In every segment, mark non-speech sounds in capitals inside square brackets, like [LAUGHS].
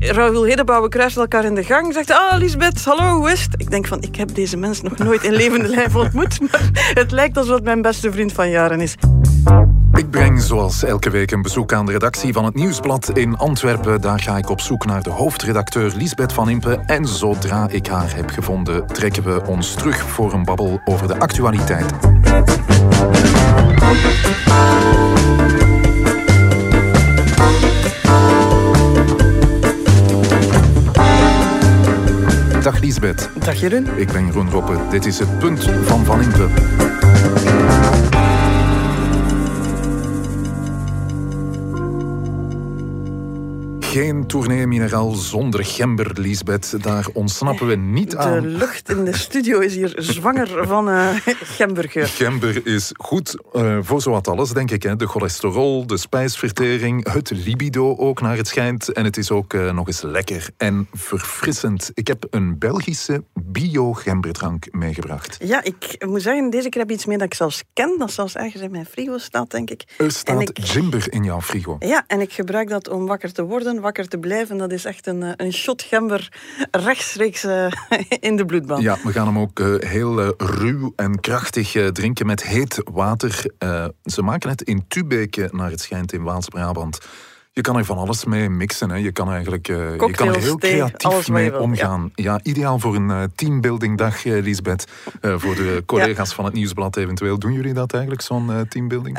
Raoul Hedebouw, we kruisen elkaar in de gang. Zegt, ah, Lisbeth, hallo, hoe is het? Ik denk van, ik heb deze mens nog nooit in levende [LAUGHS] lijf ontmoet. Maar het lijkt alsof het mijn beste vriend van jaren is. Ik breng zoals elke week een bezoek aan de redactie van het Nieuwsblad in Antwerpen. Daar ga ik op zoek naar de hoofdredacteur Lisbeth van Impe. En zodra ik haar heb gevonden, trekken we ons terug voor een babbel over de actualiteit. Dag Lisbeth. Dag Jeroen. Ik ben Jeroen Roppe. Dit is het punt van Van Impe. Geen tournee mineraal zonder gember, Lisbeth. Daar ontsnappen we niet aan. De lucht in de studio is hier zwanger van uh, gembergeur. Gember is goed uh, voor zowat alles, denk ik. Hè. De cholesterol, de spijsvertering, het libido ook naar het schijnt. En het is ook uh, nog eens lekker en verfrissend. Ik heb een Belgische bio-gemberdrank meegebracht. Ja, ik moet zeggen, deze keer heb je iets meer dat ik zelfs ken. Dat zelfs ergens in mijn frigo staat, denk ik. Er staat ik... gimber in jouw frigo. Ja, en ik gebruik dat om wakker te worden wakker te blijven. Dat is echt een, een shot gember rechtstreeks uh, [LAUGHS] in de bloedband. Ja, we gaan hem ook uh, heel uh, ruw en krachtig drinken met heet water. ze maken het in Tubeke, naar het schijnt, in Waals-Brabant. Je kan er van alles mee mixen. Hè. Je kan eigenlijk je kan er heel creatief mee wil, omgaan. Ja. ja. ideaal voor een teambuilding dag, Lisbeth. voor de [LAUGHS] collega's ja. van het Nieuwsblad eventueel. Doen jullie dat eigenlijk, zo'n teambuilding?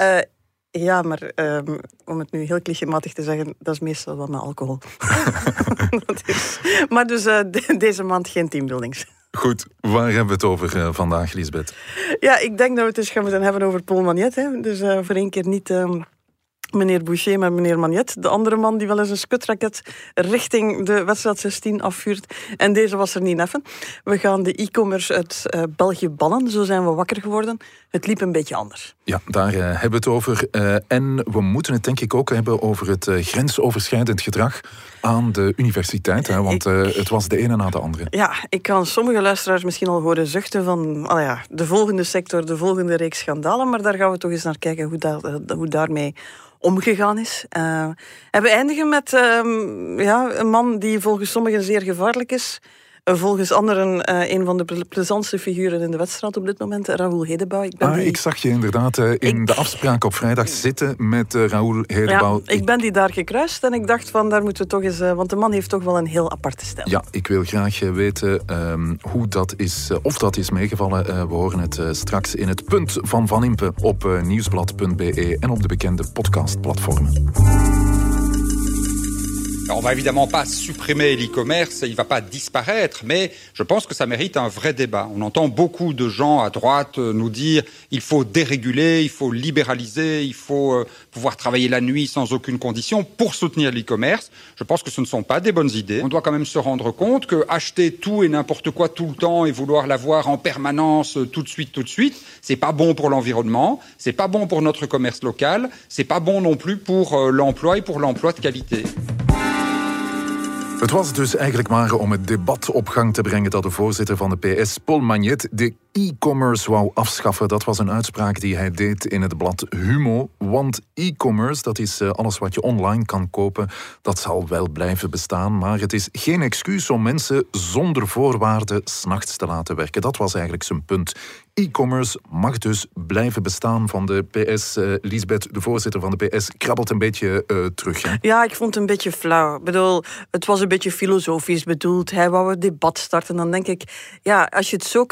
Ja, maar um, om het nu heel clichématig te zeggen, dat is meestal wel met alcohol. [LAUGHS] [LAUGHS] is, maar dus uh, de, deze maand geen teambuildings. Goed, waar hebben we het over uh, vandaag, Lisbeth? Ja, ik denk dat we het eens gaan moeten hebben over Paul Magnet. Hè. Dus uh, voor één keer niet... Um, meneer Boucher met meneer Magnet. De andere man die wel eens een skutraket richting de wedstrijd 16 afvuurt. En deze was er niet neffen. We gaan de e-commerce uit uh, België bannen. Zo zijn we wakker geworden. Het liep een beetje anders. Ja, daar uh, hebben we het over. Uh, en we moeten het denk ik ook hebben over het grensoverschrijdend gedrag aan de universiteit. Hè, want ik, het was de ene na de andere. Ja, ik kan sommige luisteraars misschien al horen zuchten van oh ja, de volgende sector, de volgende reeks schandalen. Maar daar gaan we toch eens naar kijken hoe, daar, hoe daarmee omgegaan is. Uh, en we eindigen met uh, ja, een man die volgens sommigen zeer gevaarlijk is. Uh, volgens anderen uh, een van de plezantste figuren in de wedstrijd op dit moment, Raoul Hedebouw. Ik, ben ah, die... ik zag je inderdaad in ik... de afspraak op vrijdag zitten met Raoul Hedebouw. Ja, ik ben die daar gekruist en ik dacht van daar moeten we toch eens... want de man heeft toch wel een heel aparte stijl. Ja, ik wil graag weten um, hoe dat is, of dat is meegevallen. we horen het straks in het punt van Van Impe op nieuwsblad.be en op de bekende podcastplatformen. Alors, on va évidemment pas supprimer l'e-commerce, il va pas disparaître, mais je pense que ça mérite un vrai débat. On entend beaucoup de gens à droite nous dire il faut déréguler, il faut libéraliser, il faut euh, pouvoir travailler la nuit sans aucune condition pour soutenir l'e-commerce. Je pense que ce ne sont pas des bonnes idées. On doit quand même se rendre compte que acheter tout et n'importe quoi tout le temps et vouloir l'avoir en permanence tout de suite, tout de suite, c'est pas bon pour l'environnement, c'est pas bon pour notre commerce local, c'est pas bon non plus pour euh, l'emploi et pour l'emploi de qualité. Het was dus eigenlijk maar om het debat op gang te brengen dat de voorzitter van de PS, Paul Magnet, de e-commerce wou afschaffen. Dat was een uitspraak die hij deed in het blad Humo. Want e-commerce, dat is eh, alles wat je online kan kopen, dat zal wel blijven bestaan. Maar het is geen excuus om mensen zonder voorwaarden s'nachts te laten werken. Dat was eigenlijk zijn punt. E-commerce mag dus blijven bestaan van de PS. Uh, eh, Lisbeth, de voorzitter van de PS, krabbelt een beetje uh, terug. Hè? Ja, ik vond het een beetje flauw. Ik bedoel, het was een beetje filosofisch bedoeld. Hij wou een debat starten. Dan denk ik, ja, als je het zo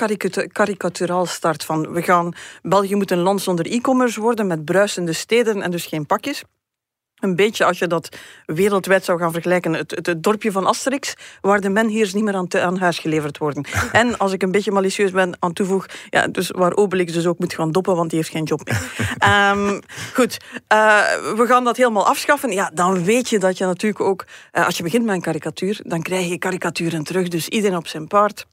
karikaturaal start van we gaan, België moet een land zonder e-commerce worden met bruisende steden en dus geen pakjes een beetje als je dat wereldwijd zou gaan vergelijken, het, het, dorpje van Asterix, waar de menheers niet meer aan, te, aan huis geleverd worden. [LAUGHS] En als ik een beetje malicieus ben, aan toevoeg, ja, dus waar Obelix dus ook moet gaan doppen, want die heeft geen job meer. um, [LAUGHS] goed, uh, we gaan dat helemaal afschaffen. Ja, dan weet je dat je natuurlijk ook, uh, als je begint met een karikatuur, dan krijg je karikaturen terug. Dus iedereen op zijn paard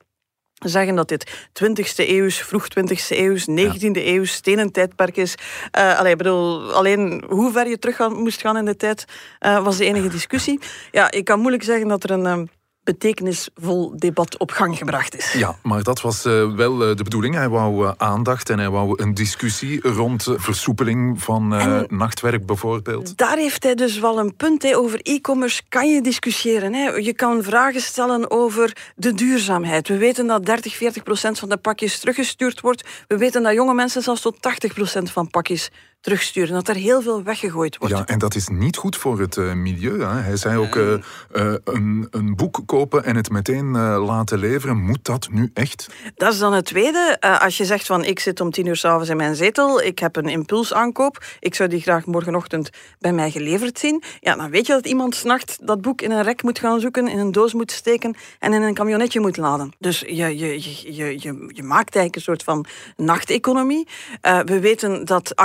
zeggen dat dit 20e eeuws, vroeg 20e eeuws, 19e ja. eeuws, stenen tijdperk is. Uh, allee, bedoel, alleen hoe ver je terug gaan, moest gaan in de tijd, uh, was de enige discussie. Ja, ik kan moeilijk zeggen dat er een... Um, betekenisvol debat op gang gebracht is. Ja, maar dat was uh, wel uh, de bedoeling. Hij wou uh, aandacht en hij wou een discussie rond versoepeling van nachtwerk bijvoorbeeld. Daar heeft hij dus wel een punt. Over e-commerce kan je discussiëren. Hè. Je kan vragen stellen over de duurzaamheid. We weten dat 30, 40 procent van de pakjes teruggestuurd wordt. We weten dat jonge mensen zelfs tot 80 procent van pakjes terugsturen. Dat er heel veel weggegooid wordt. Ja, en dat is niet goed voor het uh, milieu. Hè. Hij zei ook uh, uh, een, een, boek kopen en het meteen laten leveren. Moet dat nu echt? Dat is dan het tweede. als je zegt van ik zit om tien uur s'avonds in mijn zetel, ik heb een impulsaankoop, ik zou die graag morgenochtend bij mij geleverd zien. Ja, dan weet je dat iemand s'nachts dat boek in een rek moet gaan zoeken, in een doos moet steken en in een camionetje moet laden. Dus je, je, je, je, je, je maakt eigenlijk een soort van nachteconomie. we weten dat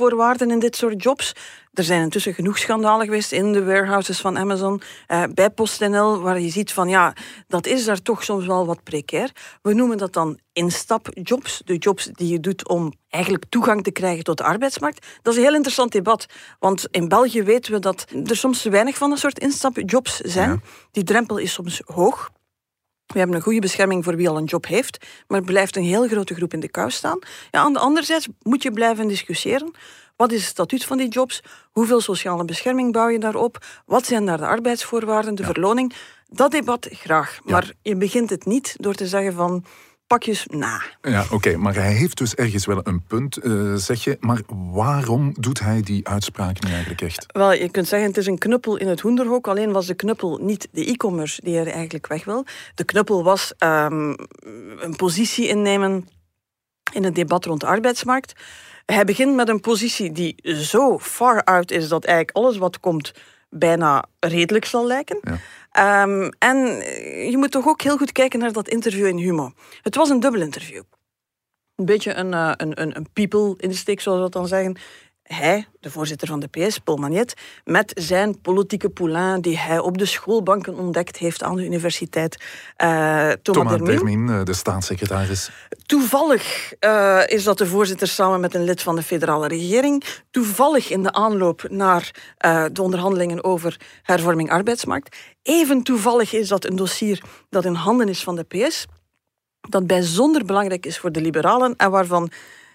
arbeidsvoorwaarden in dit soort jobs. Er zijn intussen genoeg schandalen geweest in de warehouses van Amazon, eh, bij PostNL, waar je ziet van ja, dat is daar toch soms wel wat precair. We noemen dat dan instapjobs, de jobs die je doet om eigenlijk toegang te krijgen tot de arbeidsmarkt. Dat is een heel interessant debat, want in België weten we dat er soms te weinig van dat soort instapjobs zijn. Die drempel is soms hoog. We hebben een goede bescherming voor wie al een job heeft, maar er blijft een heel grote groep in de kou staan. Ja, aan de andere zijde moet je blijven discussiëren. Wat is het statuut van die jobs? Hoeveel sociale bescherming bouw je daarop? Wat zijn daar de arbeidsvoorwaarden, de verloning? Dat debat graag. Maar je begint het niet door te zeggen van pakjes na. Ja, oké, maar hij heeft dus ergens wel een punt, uh, zeg je. Maar waarom doet hij die uitspraak nu eigenlijk echt? Wel, je kunt zeggen, het is een knuppel in het hoenderhok. Alleen was de knuppel niet de e-commerce die er eigenlijk weg wil. De knuppel was um, een positie innemen in het debat rond de arbeidsmarkt. Hij begint met een positie die zo far out is dat eigenlijk alles wat komt bijna redelijk zal lijken. Ja. Um, en je moet toch ook heel goed kijken naar dat interview in Humo. Het was een dubbel interview. Een beetje een, uh, een, een, een people-insteek, zoals we dat dan zeggen hij, de voorzitter van de PS, Paul Magnet, met zijn politieke poulain die hij op de schoolbanken ontdekt heeft aan de universiteit. Uh, Thomas, Dermin, eh, de staatssecretaris. Toevallig uh, is dat de voorzitter samen met een lid van de federale regering. Toevallig in de aanloop naar uh, de onderhandelingen over hervorming arbeidsmarkt. Even toevallig is dat een dossier dat in handen is van de PS. Dat bijzonder belangrijk is voor de liberalen en waarvan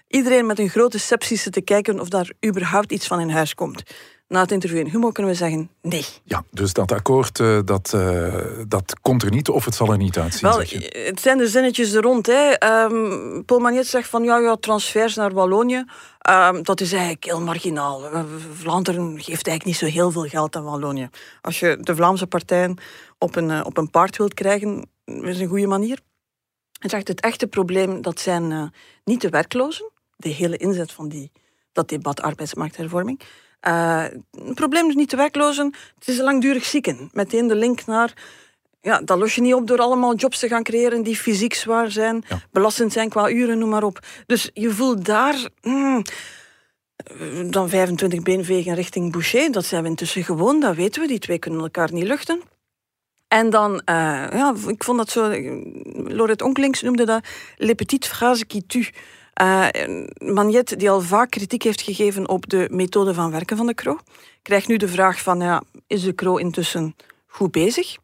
iedereen met een grote sepsis te kijken of daar überhaupt iets van in huis komt. Na het interview in Humo kunnen we zeggen nee. Ja, dus dat akkoord uh, dat, uh, dat komt er niet of het zal er niet uitzien. Wel, het zijn de zinnetjes er rond. Hè. Um, Paul Magnet zegt van ja, ja transfers naar Wallonië, um, dat is eigenlijk heel marginaal. Vlaanderen geeft eigenlijk niet zo heel veel geld aan Wallonië. Als je de Vlaamse partijen op een, op een paard wilt krijgen, is een goede manier. Hij zegt het echte probleem, dat zijn niet de werklozen, de hele inzet van die, dat debat arbeidsmarkthervorming. Uh, het probleem is niet de werklozen, het is de langdurig zieken. Meteen de link naar ja, dat los je niet op door allemaal jobs te gaan creëren die fysiek zwaar zijn, belastend zijn qua uren, noem maar op. Dus je voelt daar. Hmm, dan 25 beenvegen richting Boucher, dat zijn we intussen gewoon, dat weten we. Die twee kunnen elkaar niet luchten. En dan, uh, ja, ik vond dat zo. Loret Onkelings noemde dat Le petite phrase qui tue. Uh, Magnet, die al vaak kritiek heeft gegeven op de methode van werken van de Kro, krijgt nu de vraag van, ja, is de Kro intussen goed bezig?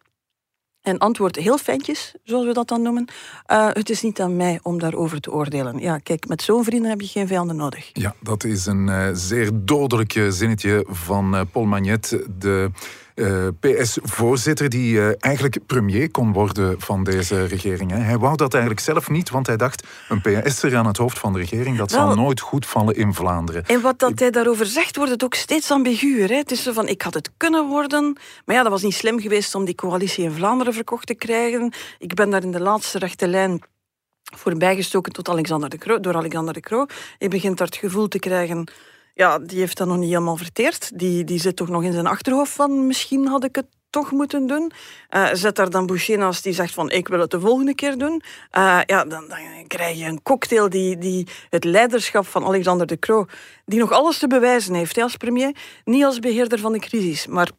En antwoord heel fijntjes, zoals we dat dan noemen. Uh, het is niet aan mij om daarover te oordelen. Ja, kijk, met zo'n vrienden heb je geen vijanden nodig. Ja, dat is een uh, zeer dodelijk zinnetje van Paul Magnet, de uh, eh, PS-voorzitter die uh, eigenlijk premier kon worden van deze regering. Hè. Hij wou dat eigenlijk zelf niet, want hij dacht een PS'er aan het hoofd van de regering, dat zal nooit goed vallen in Vlaanderen. En wat dat hij daarover zegt, wordt het ook steeds ambiguur. Hè. Het is zo van, ik had het kunnen worden, maar ja, dat was niet slim geweest om die coalitie in Vlaanderen verkocht te krijgen. Ik ben daar in de laatste rechte lijn voorbijgestoken tot Alexander de Croo, door Alexander de Croo. Je begint daar het gevoel te krijgen ja, die heeft dat nog niet helemaal verteerd. Die, die zit toch nog in zijn achterhoofd van misschien had ik het toch moeten doen. Uh, zet daar dan Boucher naast die zegt van ik wil het de volgende keer doen. Uh, ja, dan, dan, krijg je een cocktail die, die het leiderschap van Alexander de Croo, die nog alles te bewijzen heeft als premier, niet als beheerder van de crisis, maar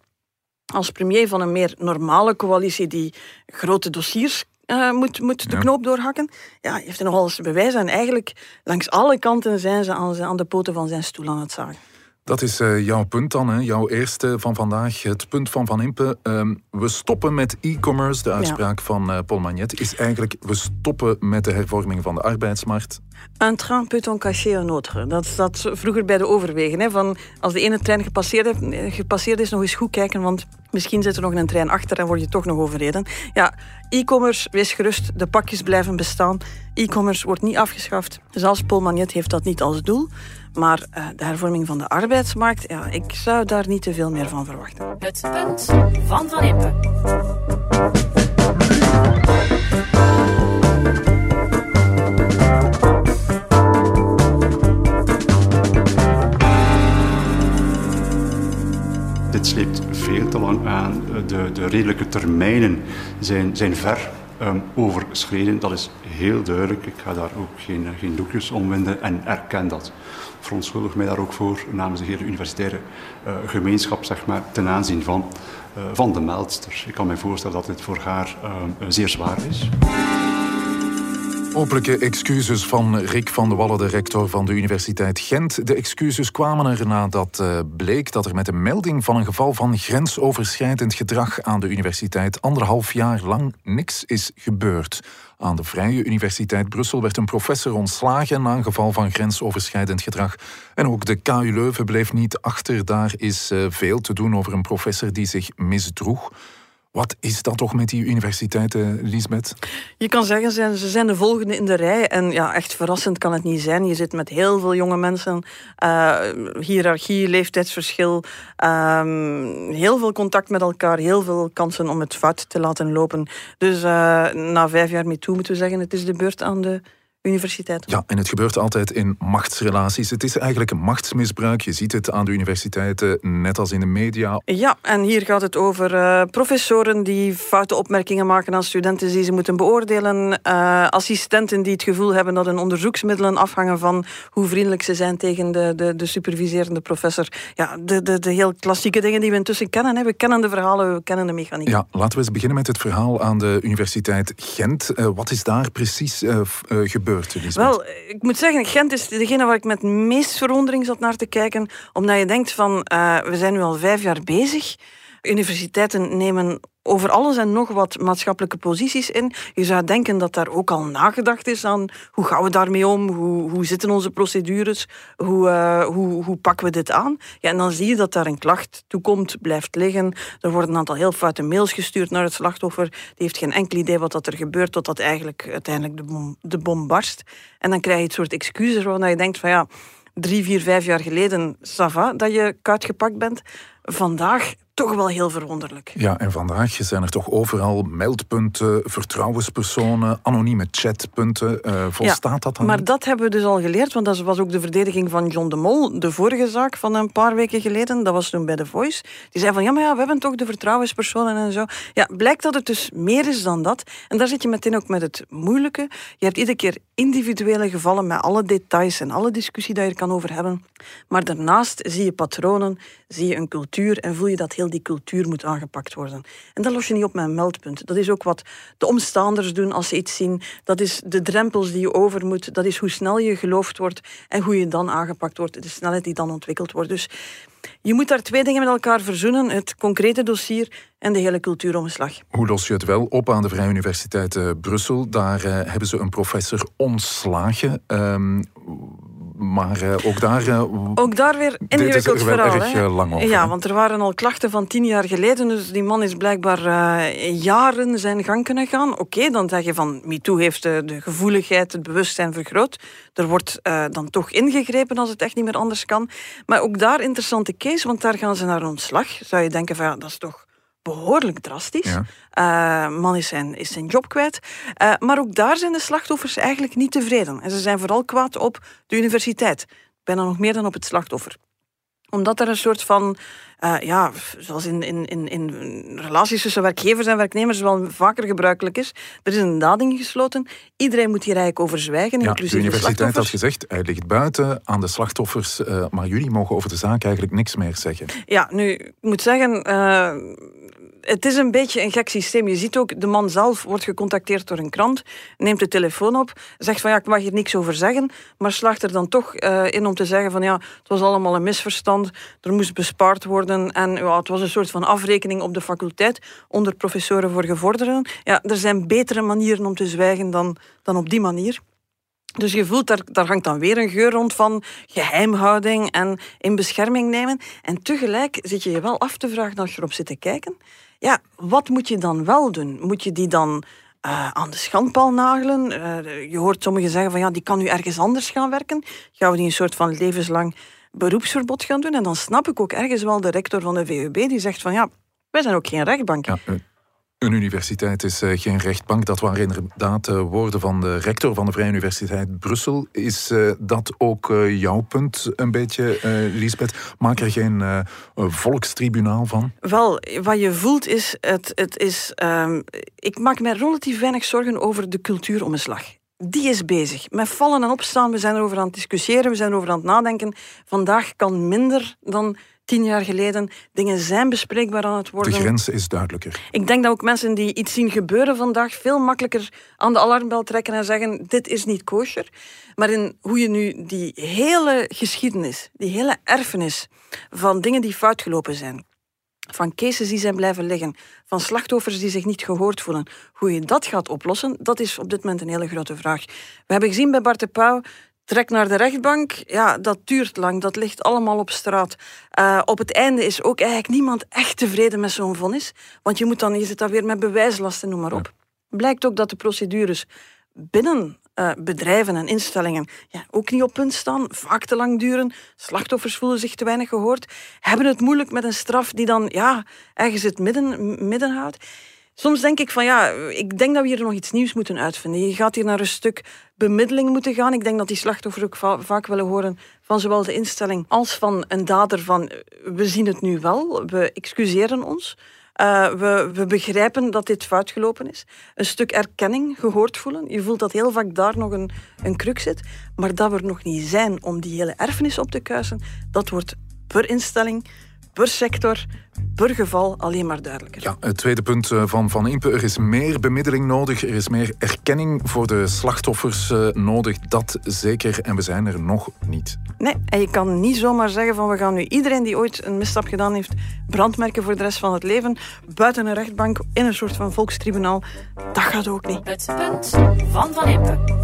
als premier van een meer normale coalitie die grote dossiers uh, moet, moet de knoop doorhakken. Ja, heeft hij nog alles te bewijzen. En eigenlijk langs alle kanten zijn ze aan, aan de poten van zijn stoel aan het zagen. Dat is uh, jouw punt dan, hè? jouw eerste van vandaag. Het punt van Van Impe. Um, we stoppen met e-commerce. De uitspraak ja. van uh, Paul Magnet is eigenlijk... we stoppen met de hervorming van de arbeidsmarkt. Un train peut en cacher un autre. Dat zat vroeger bij de overwegen. Hè? Van als de ene trein gepasseerd, gepasseerd is, nog eens goed kijken, want misschien zit er nog een trein achter en word je toch nog overreden. Ja, e-commerce, wees gerust, de pakjes blijven bestaan. E-commerce wordt niet afgeschaft. Zelfs Paul Magnet heeft dat niet als doel. Maar uh, de hervorming van de arbeidsmarkt, ja, ik zou daar niet te veel meer van verwachten. Het punt van Van Impe. Dit sleept veel te lang aan. De, de redelijke termijnen zijn, zijn ver um, overschreden. Dat is heel duidelijk. Ik ga daar ook geen, geen doekjes om winden en erken dat verontschuldig mij daar ook voor namens de hele universitaire uh, gemeenschap zeg maar, ten aanzien van, uh, van de meldster. Ik kan me voorstellen dat dit voor haar uh, zeer zwaar is. Openlijke excuses van Rick van de Wallen, de rector van de Universiteit Gent. De excuses kwamen er nadat uh, bleek dat er met de melding van een geval van grensoverschrijdend gedrag aan de universiteit anderhalf jaar lang niks is gebeurd. Aan de Vrije Universiteit Brussel werd een professor ontslagen na een geval van grensoverschrijdend gedrag. En ook de KU Leuven bleef niet achter. Daar is uh, veel te doen over een professor die zich misdroeg. Wat is dat toch met die universiteiten, Lisbeth? Je kan zeggen, ze zijn de volgende in de rij. En ja, echt verrassend kan het niet zijn. Je zit met heel veel jonge mensen. Uh, hiërarchie, leeftijdsverschil. Uh, heel veel contact met elkaar. Heel veel kansen om het fout te laten lopen. Dus uh, na vijf jaar mee toe moeten we zeggen, het is de beurt aan de universiteit. Ja, en het gebeurt altijd in machtsrelaties. Het is eigenlijk een machtsmisbruik. Je ziet het aan de universiteiten, net als in de media. Ja, en hier gaat het over uh, professoren die foute opmerkingen maken aan studenten die ze moeten beoordelen. Uh, assistenten die het gevoel hebben dat hun onderzoeksmiddelen afhangen van hoe vriendelijk ze zijn tegen de, de, de superviserende professor. Ja, de, de, de heel klassieke dingen die we intussen kennen. Hè. We kennen de verhalen, we kennen de mechaniek. Ja, laten we eens beginnen met het verhaal aan de Universiteit Gent. Uh, wat is daar precies gebeurd? Wel, ik moet zeggen, Gent is degene waar ik met meest verwondering zat naar te kijken. Omdat je denkt van, uh, we zijn nu al vijf jaar bezig. Universiteiten nemen over alles en nog wat maatschappelijke posities in. Je zou denken dat daar ook al nagedacht is aan hoe gaan we daarmee om, hoe, hoe zitten onze procedures, hoe, uh, hoe, hoe pakken we dit aan. Ja, en dan zie je dat daar een klacht toekomt, blijft liggen. Er worden een aantal heel foute mails gestuurd naar het slachtoffer. Die heeft geen enkel idee wat dat er gebeurt, totdat eigenlijk uiteindelijk de bom, de bom barst. En dan krijg je het soort excuses waarvan je denkt van ja, drie, vier, vijf jaar geleden, Sava, dat je kuit gepakt bent. Vandaag toch wel heel verwonderlijk. Ja, en vandaag zijn er toch overal meldpunten, vertrouwenspersonen, anonieme chatpunten. Uh, volstaat ja, dat dan? Maar dat hebben we dus al geleerd, want dat was ook de verdediging van John de Mol, de vorige zaak van een paar weken geleden. Dat was toen bij The Voice. Die zei van, ja, maar ja, we hebben toch de vertrouwenspersonen en zo. Ja, blijkt dat het dus meer is dan dat. En daar zit je meteen ook met het moeilijke. Je hebt iedere keer individuele gevallen met alle details en alle discussie die je er kan over hebben. Maar daarnaast zie je patronen, zie je een cultuur en voel je dat heel die cultuur moet aangepakt worden. En dat los je niet op met een meldpunt. Dat is ook wat de omstaanders doen als ze iets zien. Dat is de drempels die je over moet. Dat is hoe snel je geloofd wordt en hoe je dan aangepakt wordt. De snelheid die dan ontwikkeld wordt. Dus je moet daar twee dingen met elkaar verzoenen. Het concrete dossier en de hele cultuuromslag. Hoe los je het wel op aan de Vrije Universiteit uh, Brussel? Daar uh, hebben ze een professor ontslagen. Um, maar uh, ook daar... Uh, ook daar weer ingewikkeld er verhaal. Erg, uh, lang over, ja, want er waren al klachten van tien jaar geleden. Dus die man is blijkbaar jaren zijn gang kunnen gaan. Oké, okay, dan zeg je van... MeToo heeft de, de gevoeligheid, het bewustzijn vergroot. Er wordt dan toch ingegrepen als het echt niet meer anders kan. Maar ook daar interessante case, want daar gaan ze naar ontslag. Zou je denken van, ja, dat is toch behoorlijk drastisch. Ja. Uh, man is zijn, is zijn job kwijt. Uh, maar ook daar zijn de slachtoffers eigenlijk niet tevreden. En ze zijn vooral kwaad op de universiteit. Bijna nog meer dan op het slachtoffer omdat er een soort van, uh, ja, zoals in, in, in, in relaties tussen werkgevers en werknemers wel vaker gebruikelijk is, er is een dading gesloten. Iedereen moet hier eigenlijk over zwijgen, ja, inclusief de universiteit had gezegd, hij ligt buiten aan de slachtoffers, uh, maar jullie mogen over de zaak eigenlijk niks meer zeggen. Ja, nu, ik moet zeggen... Uh, het is een beetje een gek systeem. Je ziet ook, de man zelf wordt gecontacteerd door een krant, neemt de telefoon op, zegt van ja, ik mag hier niks over zeggen, maar slaagt er dan toch uh, in om te zeggen van ja, het was allemaal een misverstand, er moest bespaard worden en ja, het was een soort van afrekening op de faculteit onder professoren voor gevorderden. Ja, er zijn betere manieren om te zwijgen dan, dan op die manier. Dus je voelt, daar, daar hangt dan weer een geur rond van geheimhouding en in bescherming nemen. En tegelijk zit je je wel af te vragen als je erop zit te kijken. Ja, wat moet je dan wel doen? Moet je die dan uh, aan de schandpaal nagelen? Uh, je hoort sommigen zeggen van ja, die kan nu ergens anders gaan werken. Gaan we die een soort van levenslang beroepsverbod gaan doen? En dan snap ik ook ergens wel de rector van de VUB die zegt van ja, wij zijn ook geen rechtbank. Een universiteit is uh, geen rechtbank. Dat waren inderdaad uh, woorden van de rector van de Vrije Universiteit Brussel. Is uh, dat ook jouw punt een beetje, Lisbeth? Maak er geen volkstribunaal van? Wel, wat je voelt is... Het, het is ehm, ik maak me relatief weinig zorgen over de cultuuromslag die is bezig. Met vallen en opstaan, we zijn erover aan het discussiëren, we zijn erover aan het nadenken. Vandaag kan minder dan tien jaar geleden. Dingen zijn bespreekbaar aan het worden. De grens is duidelijker. Ik denk dat ook mensen die iets zien gebeuren vandaag veel makkelijker aan de alarmbel trekken en zeggen: dit is niet kosher. Maar in hoe je nu die hele geschiedenis, die hele erfenis van dingen die fout gelopen zijn, van cases die zijn blijven liggen, van slachtoffers die zich niet gehoord voelen. Hoe je dat gaat oplossen, dat is op dit moment een hele grote vraag. We hebben gezien bij Bart de Pauw Trek naar de rechtbank, ja, dat duurt lang. Dat ligt allemaal op straat. Uh, op het einde is ook eigenlijk niemand echt tevreden met zo'n vonnis. Want je, moet dan, je zit dan weer met bewijslasten, noem maar op. Blijkt ook dat de procedures binnen uh, bedrijven en instellingen ja, ook niet op punt staan, vaak te lang duren. Slachtoffers voelen zich te weinig gehoord, hebben het moeilijk met een straf die dan ja, ergens het midden, midden houdt. Soms denk ik van ja, ik denk dat we hier nog iets nieuws moeten uitvinden. Je gaat hier naar een stuk bemiddeling moeten gaan. Ik denk dat die slachtoffers ook vaak willen horen van zowel de instelling als van een dader van we zien het nu wel, we excuseren ons. Uh, we, we, begrijpen dat dit fout gelopen is. Een stuk erkenning, gehoord voelen. Je voelt dat heel vaak daar nog een, een kruk zit. Maar dat we er nog niet zijn om die hele erfenis op te kuisen, dat wordt per instelling per sector, per geval alleen maar duidelijker. Ja, het tweede punt eh, van Van Impe. Er is meer bemiddeling nodig. Er is meer erkenning voor de slachtoffers eh, nodig. Dat zeker. En we zijn er nog niet. Nee, en je kan niet zomaar zeggen van we gaan nu iedereen die ooit een misstap gedaan heeft brandmerken voor de rest van het leven. Buiten een rechtbank, in een soort van volkstribunaal. Dat gaat ook niet. Het punt van Van Impe.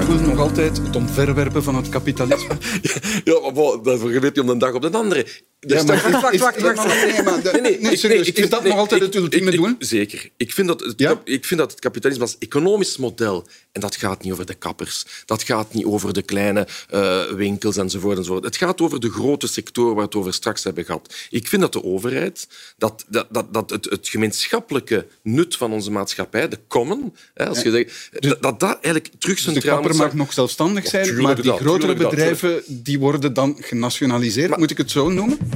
Ultieme doel nog altijd het omverwerpen van het kapitalisme? [LAUGHS] ja, maar dat vergeet je om de dag op de andere. Ja, maar, wacht, wacht, wacht. Nee, nee, nee, serieus. Ik vind dat nog altijd het ultieme doel? Zeker. Ik vind, dat het, ja? ik vind dat het kapitalisme als economisch model, en dat gaat niet over de kappers, dat gaat niet over de kleine uh, winkels enzovoort, enzovoort. Het gaat over de grote sector waar we het over straks hebben gehad. Ik vind dat de overheid, dat, dat, dat, dat het, het gemeenschappelijke nut van onze maatschappij, de common, hè, als je zegt, dus, dat, dat eigenlijk terug centraal dus de kapper mag nog zelfstandig zijn, maar die grotere bedrijven die worden dan genationaliseerd. Moet ik het zo noemen?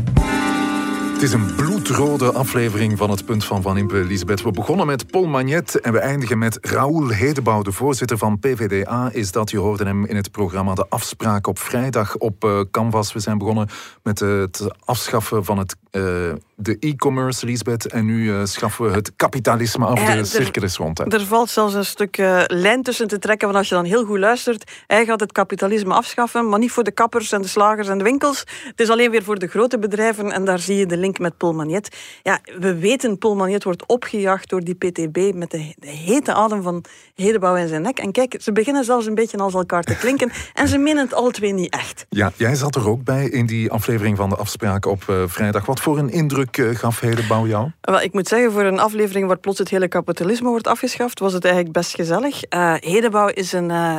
Het is een bloedrode aflevering van het punt van Van Impe, Lisbeth. We begonnen met Paul Magnet en we eindigen met Raoul Hedebouw, de voorzitter van PVDA. Is dat, je hoorde hem in het programma De Afspraak op vrijdag op uh, Canvas. We zijn begonnen met het afschaffen van het uh, de e-commerce, Lisbeth. En nu uh, schaffen we het kapitalisme af. de cirkel is rond. Hè. Er valt zelfs een stuk uh, lijn tussen te trekken. Want als je dan heel goed luistert, hij gaat het kapitalisme afschaffen. Maar niet voor de kappers en de slagers en de winkels. Het is alleen weer voor de grote bedrijven. En daar zie je de link met Paul Magnet. Ja, we weten, Paul Magnet wordt opgejaagd door die PTB met de, de hete adem van Hedebouw in zijn nek. En kijk, ze beginnen zelfs een beetje als elkaar te klinken. [LAUGHS] en ze menen het alle twee niet echt. Ja, jij zat er ook bij in die aflevering van de afspraak op uh, vrijdag. Wat voor een indruk gaf Hedebouw jou? Wel, ik moet zeggen, voor een aflevering waar plots het hele kapitalisme wordt afgeschaft, was het eigenlijk best gezellig. Uh, Hedebouw is een... Uh,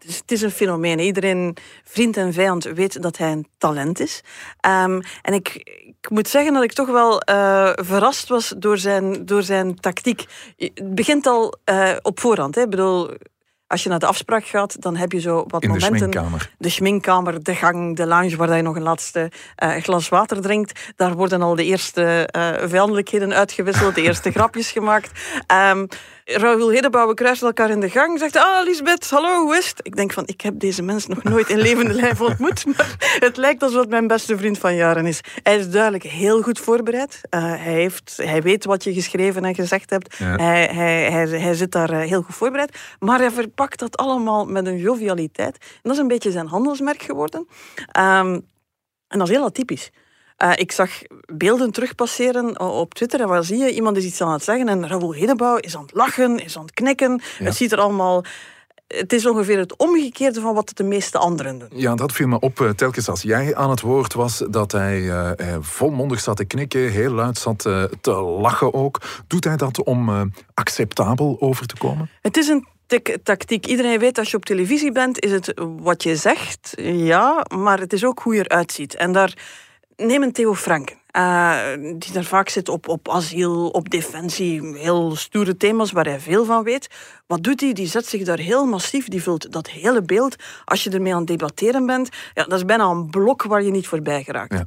het is, een fenomeen. Iedereen, vriend en vijand, weet dat hij een talent is. Um, en ik, ik moet zeggen dat ik toch wel uh, verrast was door zijn, door zijn tactiek. Het begint al op voorhand. Hè. Ik bedoel, als je naar de afspraak gaat, dan heb je zo wat In momenten. De schminkkamer. De schminkkamer, de gang, de lounge waar je nog een laatste uh, glas water drinkt. Daar worden al de eerste uh, vijandelijkheden uitgewisseld, de eerste [LAUGHS] grapjes gemaakt. Um, Raoul Hedebouw, kruisen elkaar in de gang. Zegt, ah, Lisbeth, hallo, hoe is het? Ik denk van, ik heb deze mens nog nooit in levende [LAUGHS] lijf ontmoet. Maar het lijkt alsof het mijn beste vriend van jaren is. Hij is duidelijk heel goed voorbereid. Uh, hij, heeft, hij weet wat je geschreven en gezegd hebt. Hij, hij, hij, hij zit daar uh, heel goed voorbereid. Maar hij verpakt dat allemaal met een jovialiteit. En dat is een beetje zijn handelsmerk geworden. Um, en dat is heel atypisch. Uh, ik zag beelden terugpasseren op Twitter en waar zie je? Iemand is iets aan het zeggen en Raoul Hedebouw is aan het lachen, is aan het knikken. Ja. Het ziet er allemaal... Het is ongeveer het omgekeerde van wat de meeste anderen doen. Ja, dat viel me op uh, telkens als jij aan het woord was, dat hij uh, volmondig zat te knikken, heel luid zat te lachen ook. Doet hij dat om acceptabel over te komen? Het is een tactiek. Iedereen weet als je op televisie bent, is het wat je zegt, ja, maar het is ook hoe je eruit ziet. En daar neem een Theo Frank. Uh, die daar vaak zit op, op asiel, op defensie, heel stoere thema's waar hij veel van weet. Wat doet hij? Die zet zich daar heel massief, die vult dat hele beeld. Als je ermee aan het debatteren bent, ja, dat is bijna een blok waar je niet voorbij geraakt.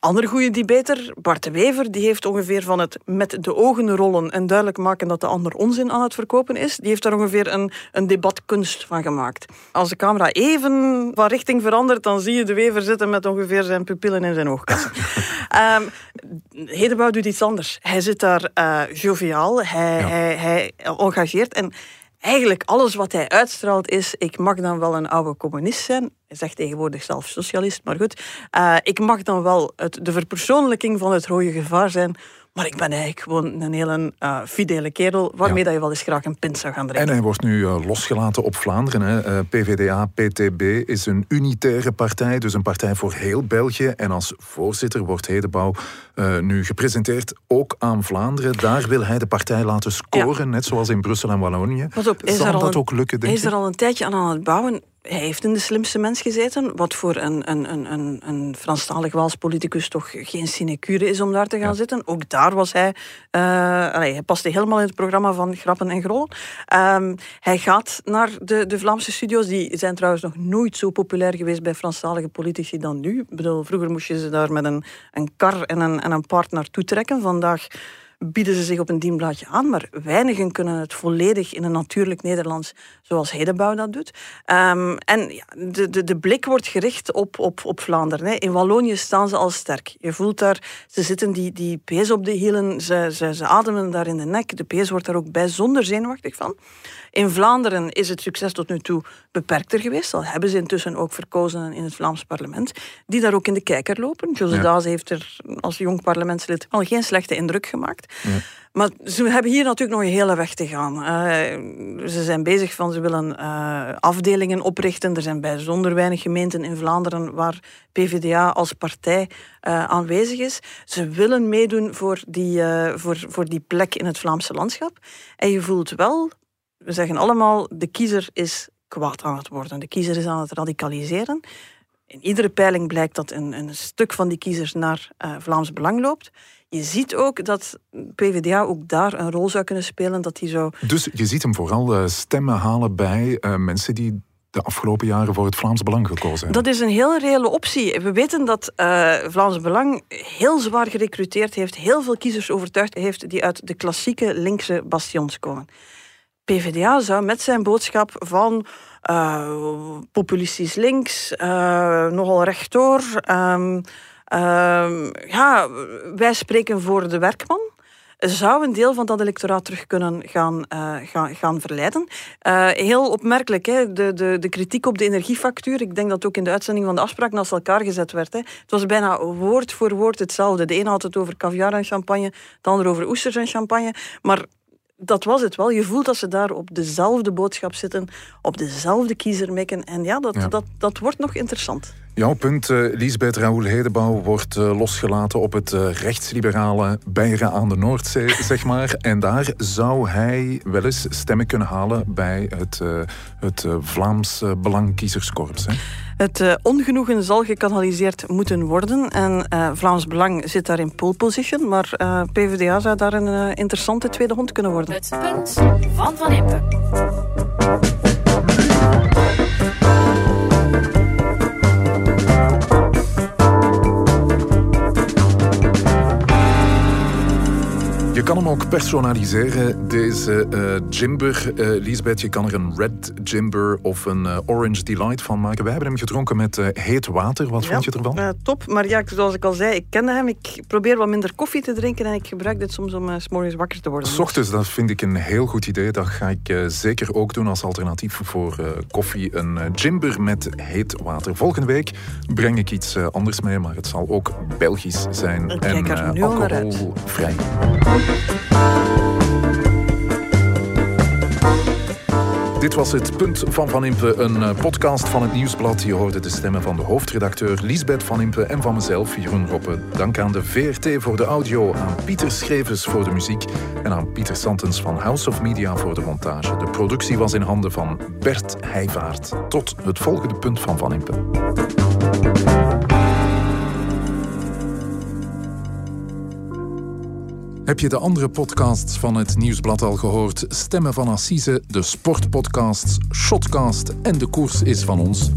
Andere goede debater, Bart de Wever, die heeft ongeveer van het met de ogen rollen en duidelijk maken dat de ander onzin aan het verkopen is, die heeft daar ongeveer een, een debatkunst van gemaakt. Als de camera even van richting verandert, dan zie je de Wever zitten met ongeveer zijn pupillen in zijn oogkassen. [LAUGHS] um, Hedebouw doet iets anders. Hij zit daar uh, joviaal, hij, hij, hij engageert en eigenlijk alles wat hij uitstraalt is, ik mag dan wel een oude communist zijn. Hij zegt tegenwoordig zelf socialist, maar goed. Uh, ik mag dan wel het, de verpersoonlijking van het rode gevaar zijn. Maar ik ben eigenlijk gewoon een hele uh, fidele kerel, waarmee dat je wel eens graag een pint zou gaan drinken. En hij wordt nu uh, losgelaten op Vlaanderen. Hè. Uh, PVDA, PTB is een unitaire partij, dus een partij voor heel België. En als voorzitter wordt Hedebouw nu gepresenteerd ook aan Vlaanderen. Daar wil hij de partij laten scoren, net zoals in Brussel en Wallonië. Op, Zal dat ook lukken, denk Hij is er al een tijdje aan het bouwen hij heeft in de slimste mens gezeten, wat voor een, een, een, een Franstalig Waals politicus toch geen sinecure is om daar te gaan zitten. Ook daar was hij, uh, allee, hij paste helemaal in het programma van Grappen en Grollen. Um, hij gaat naar de, de Vlaamse studio's, die zijn trouwens nog nooit zo populair geweest bij Franstalige politici dan nu. Ik bedoel, vroeger moest je ze daar met een, een kar en een, en een paard naartoe trekken. Vandaag bieden ze zich op een dienblaadje aan, maar weinigen kunnen het volledig in een natuurlijk Nederlands, zoals Hedebouw dat doet. Um, en ja, de, de, de blik wordt gericht op, op, op Vlaanderen. Hè. In Wallonië staan ze al sterk. Je voelt daar, ze zitten die, die pees op de hielen, ze, ze, ze ademen daar in de nek. De pees wordt daar ook bijzonder zenuwachtig van. In Vlaanderen is het succes tot nu toe beperkter geweest. Al hebben ze intussen ook verkozen in het Vlaams parlement, die daar ook in de kijker lopen. José ja. Daas heeft er als jong parlementslid al geen slechte indruk gemaakt. Maar ze hebben hier natuurlijk nog een hele weg te gaan. Uh, ze zijn bezig van, ze willen uh, afdelingen oprichten. Er zijn bijzonder weinig gemeenten in Vlaanderen waar PvdA als partij uh, aanwezig is. Ze willen meedoen voor die, voor, voor die plek in het Vlaamse landschap. En je voelt wel we zeggen allemaal, de kiezer is kwaad aan het worden. De kiezer is aan het radicaliseren. In iedere peiling blijkt dat een, een stuk van die kiezers naar uh, Vlaams Belang loopt. Je ziet ook dat PvdA ook daar een rol zou kunnen spelen. Dat die zo... Dus je ziet hem vooral uh, stemmen halen bij uh, mensen die de afgelopen jaren voor het Vlaams Belang gekozen hebben. Dat is een heel reële optie. We weten dat uh, Vlaams Belang heel zwaar gerecruiteerd heeft, heel veel kiezers overtuigd heeft die uit de klassieke linkse bastions komen. PvdA zou met zijn boodschap van uh, populistisch links, uh, nogal rechtdoor, um, uh, ja, wij spreken voor de werkman zou een deel van dat electoraat terug kunnen gaan, uh, gaan, gaan verleiden. Heel opmerkelijk, hè? De, de, de kritiek op de energiefactuur. Ik denk dat ook in de uitzending van de afspraak naast elkaar gezet werd. Hè? Het was bijna woord voor woord hetzelfde. De ene had het over caviar en champagne, de andere over oesters en champagne. Maar dat was het wel. Je voelt dat ze daar op dezelfde boodschap zitten, op dezelfde kiezer mikken. En ja, dat, Dat, dat wordt nog interessant. Jouw punt, uh, Lisbeth Raoul Hedebouw, wordt uh, losgelaten op het uh, rechtsliberale Beieren aan de Noordzee, [LAUGHS] zeg maar. En daar zou hij wel eens stemmen kunnen halen bij het, het Vlaams Belangkiezerskorps. Hè? Het ongenoegen zal gekanaliseerd moeten worden. En Vlaams Belang zit daar in pole position. Maar PvdA zou daar een interessante tweede hond kunnen worden. Het punt van Van Impe. Kan hem ook personaliseren, deze uh, Jimber. Uh, Lisbeth, je kan er een Red Jimber of een uh, Orange Delight van maken. Wij hebben hem gedronken met heet water. Wat vond je ervan? top, maar ja, zoals ik al zei, ik kende hem. Ik probeer wat minder koffie te drinken en ik gebruik dit soms om s morgens wakker te worden. S ochtends, dat vind ik een heel goed idee. Dat ga ik zeker ook doen als alternatief voor koffie. Een Jimber met heet water. Volgende week breng ik iets anders mee, maar het zal ook Belgisch zijn en alcoholvrij. Dit was het Punt van Van Impe, een eh, podcast van het Nieuwsblad. Je hoorde de stemmen van de hoofdredacteur Lisbeth Van Impe en van mezelf, Jeroen Roppe. Dank aan de VRT voor de audio, aan Pieter Schrevers voor de muziek en aan Pieter Santens van House of Media voor de montage. De productie was in handen van Bert Heijvaart. Tot het volgende Punt van Van Impe. Heb je de andere podcasts van het Nieuwsblad al gehoord? Stemmen van Assise, de sportpodcasts, Shotcast en De Koers is van ons.